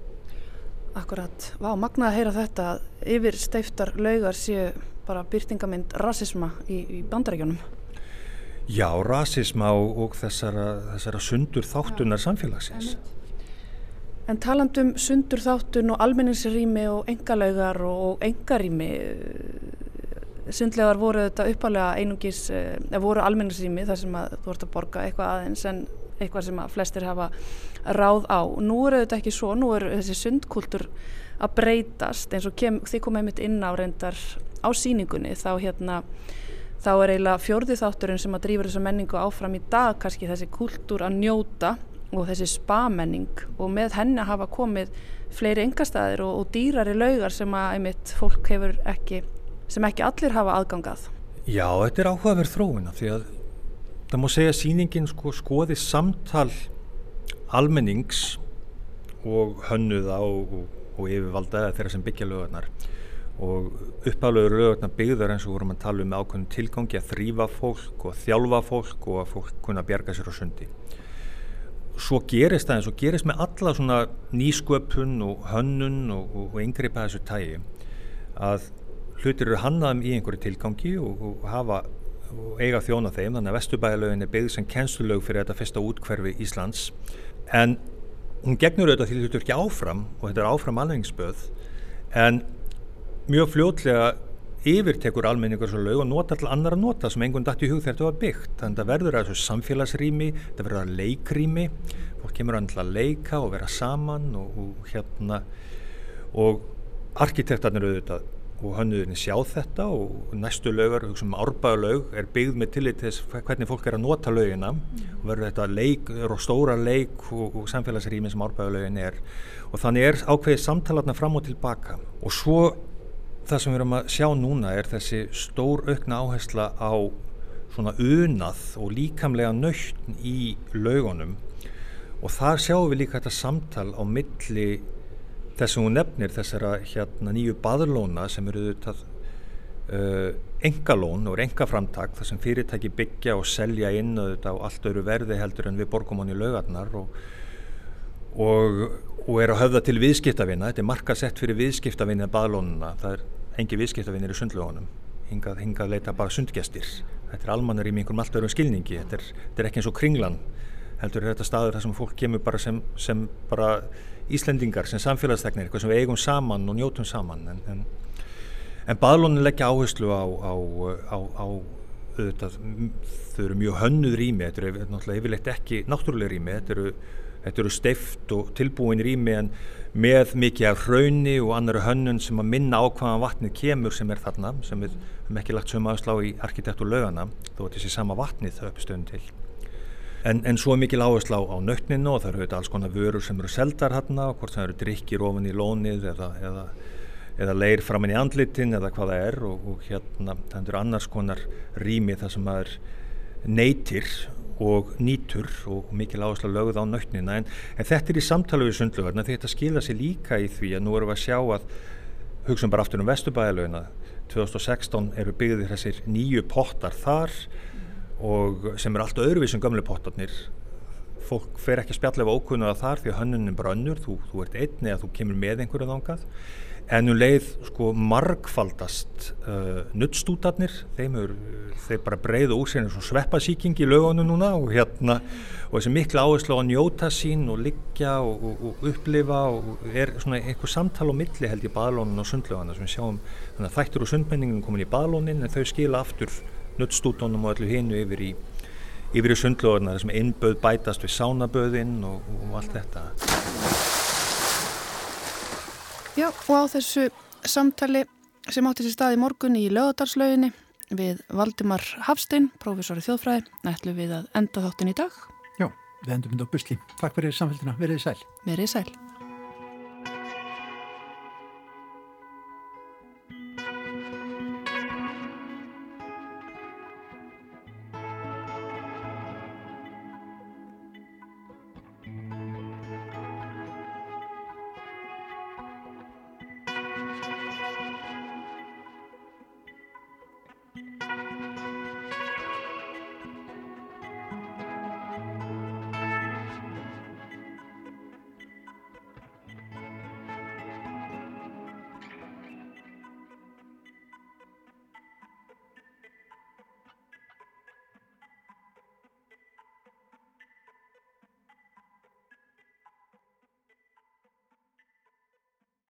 Akkurat, vá, magnað að heyra þetta yfir steiftar laugar séu bara byrtingamind rasisma í, í bandarækjunum Já, rasisma og þessara, þessara sundur þáttunar ja, samfélagsins En talandum sundur þáttun og almenningsrými og engalaugar og engarými sundlegar voru þetta uppalega einungis, eða voru almenningsrými þar sem að þú vart að borga eitthvað aðeins en eitthvað sem að flestir hafa ráð á. Nú eru þetta ekki svo, nú eru þessi sundkultur að breytast eins og kem, þið komum einmitt inn á reyndar á síningunni þá hérna þá er eiginlega fjörði þátturinn sem að drýfur þessa menningu áfram í dag kannski þessi kultúr að njóta og þessi spamenning og með henni hafa komið fleiri engastæðir og, og dýrari laugar sem að einmitt fólk hefur ekki sem ekki allir hafa aðgangað. Já, þetta er áhugaverð þróuna því að það má segja að síningin sko, skoði samtal almennings og hönnuða og, og, og yfirvalda þeirra sem byggja lögarnar og uppálegur lögarnar byggðar eins og vorum að tala um ákveðin tilgangi að þrýfa fólk og þjálfa fólk og að fólk kunna bjarga sér á sundi. Svo gerist það eins og gerist með alla svona nýsköpun og hönnun og, og yngripa þessu tægi að hlutir eru hannaðum í einhverju tilgangi og, og hafa og eiga þjóna þeim, þannig að Vesturbæðalögin er byggð sem kennslulög fyrir þetta fyrsta útkverfi Íslands. En hún gegnur auðvitað því þetta er ekki áfram og þetta er áfram almenningsböð en mjög fljótlega yfirtekur almenningur svo lög og nota all annar að nota sem einhvern dætt í hug þegar þetta var byggt. Þannig að það verður að samfélagsrými það verður að leikrými fólk kemur að leika og vera saman og, og hérna. Og arkitektarnir auðvitað og hannuðinni sjá þetta og næstu lögur, hugsaum árbæðalaug er byggð með tillit til þess hvernig fólk er að nota lögina. Mm. og verður þetta leik og stóra leik og, og samfélagsrými sem árbæðalaugin er. Og þannig er ákveðið samtalarna fram og tilbaka og svo það sem við erum að sjá núna er þessi stór aukna áhersla á svona unað og líkamlega nöytn í lögunum. Og þar sjáum við líka þetta samtal á milli þess að hún nefnir þessara hérna nýju baðlóna sem eru auðvitað uh, engalón og engaframtak þar sem fyrirtæki byggja og selja inn auðvitað á allt öru verði heldur en við borgum honni laugarnar og, og, og er að höfða til viðskiptavinna, þetta er markasett fyrir viðskiptavinna baðlónuna, það er engi viðskiptavinnir í sundlögunum hingað, hingað leita bara sundgestir. Þetta er almannar í einhverjum allt öðrum skilningi. Þetta er, þetta er ekki eins og kringlan heldur er þetta staður þar sem fólk kemur bara sem, sem bara Íslendingar sem samfélagsteknir, eitthvað sem við eigum saman og njótum saman. En, en, en baðlónin leggja áherslu á, á, á, á auðvitað, þau eru mjög hönnuð rými, þetta eru náttúrulega yfirleitt ekki náttúrulega rými, þetta eru, eru steift og tilbúin rými en með mikið af hraunni og annari hönnun sem að minna á hvaðan vatnið kemur sem er þarna, sem við höfum ekki lagt sömu aðslá í arkitektur lögana, þó að þessi sama vatnið þau uppstöðum til. En, en svo mikil áherslu á, nögninu og það eru alls konar vörur sem eru seldar hérna, hvort það eru drikkir ofin í lónið eða, eða, eða leir framin í andlitin eða hvað það er og, og hérna það eru annars konar rými þar sem það er neytir og nýtur og mikil áherslu lögð á nögnina. En, en þetta er í samtala við sundlugarna því þetta skila sér líka í því að nú erum við að sjá að hugsaum bara aftur um Vesturbæðalögina 2016 eru byggðir þessir nýju pottar þar og sem er allt öðruvísum gömlu pottarnir. Fólk fer ekki að spjallega ókunnuða þar því að hönnunin brönnur, þú, þú ert einn eða þú kemur með einhverju þángað en um leið sko margfaldast uh, nuttstútarnir þeim er, þeir bara breyða úr sér eins og sveppasíking í lögunum núna og hérna og þessi miklu áherslu á að njóta sín og liggja og, og, og upplifa og er svona einhver samtal á milli held í baðlónin og sundlögana sem við sjáum þannig að þættur og sundmenningin komin í baðlónin en þau skila aftur nuttstútonum og öllu hinu yfir í, yfir í sundlögarna þar sem innböð bætast við sánaböðinn og, og allt þetta. Já og á þessu samtali sem átti sér stað í morgun í lögadalslauginni við Valdimar Hafstein, prófessori þjóðfræði, ætlum við að enda þáttin í dag. Já, við endum þetta á busli. Takk fyrir samfélgina, verið sæl. Verið sæl.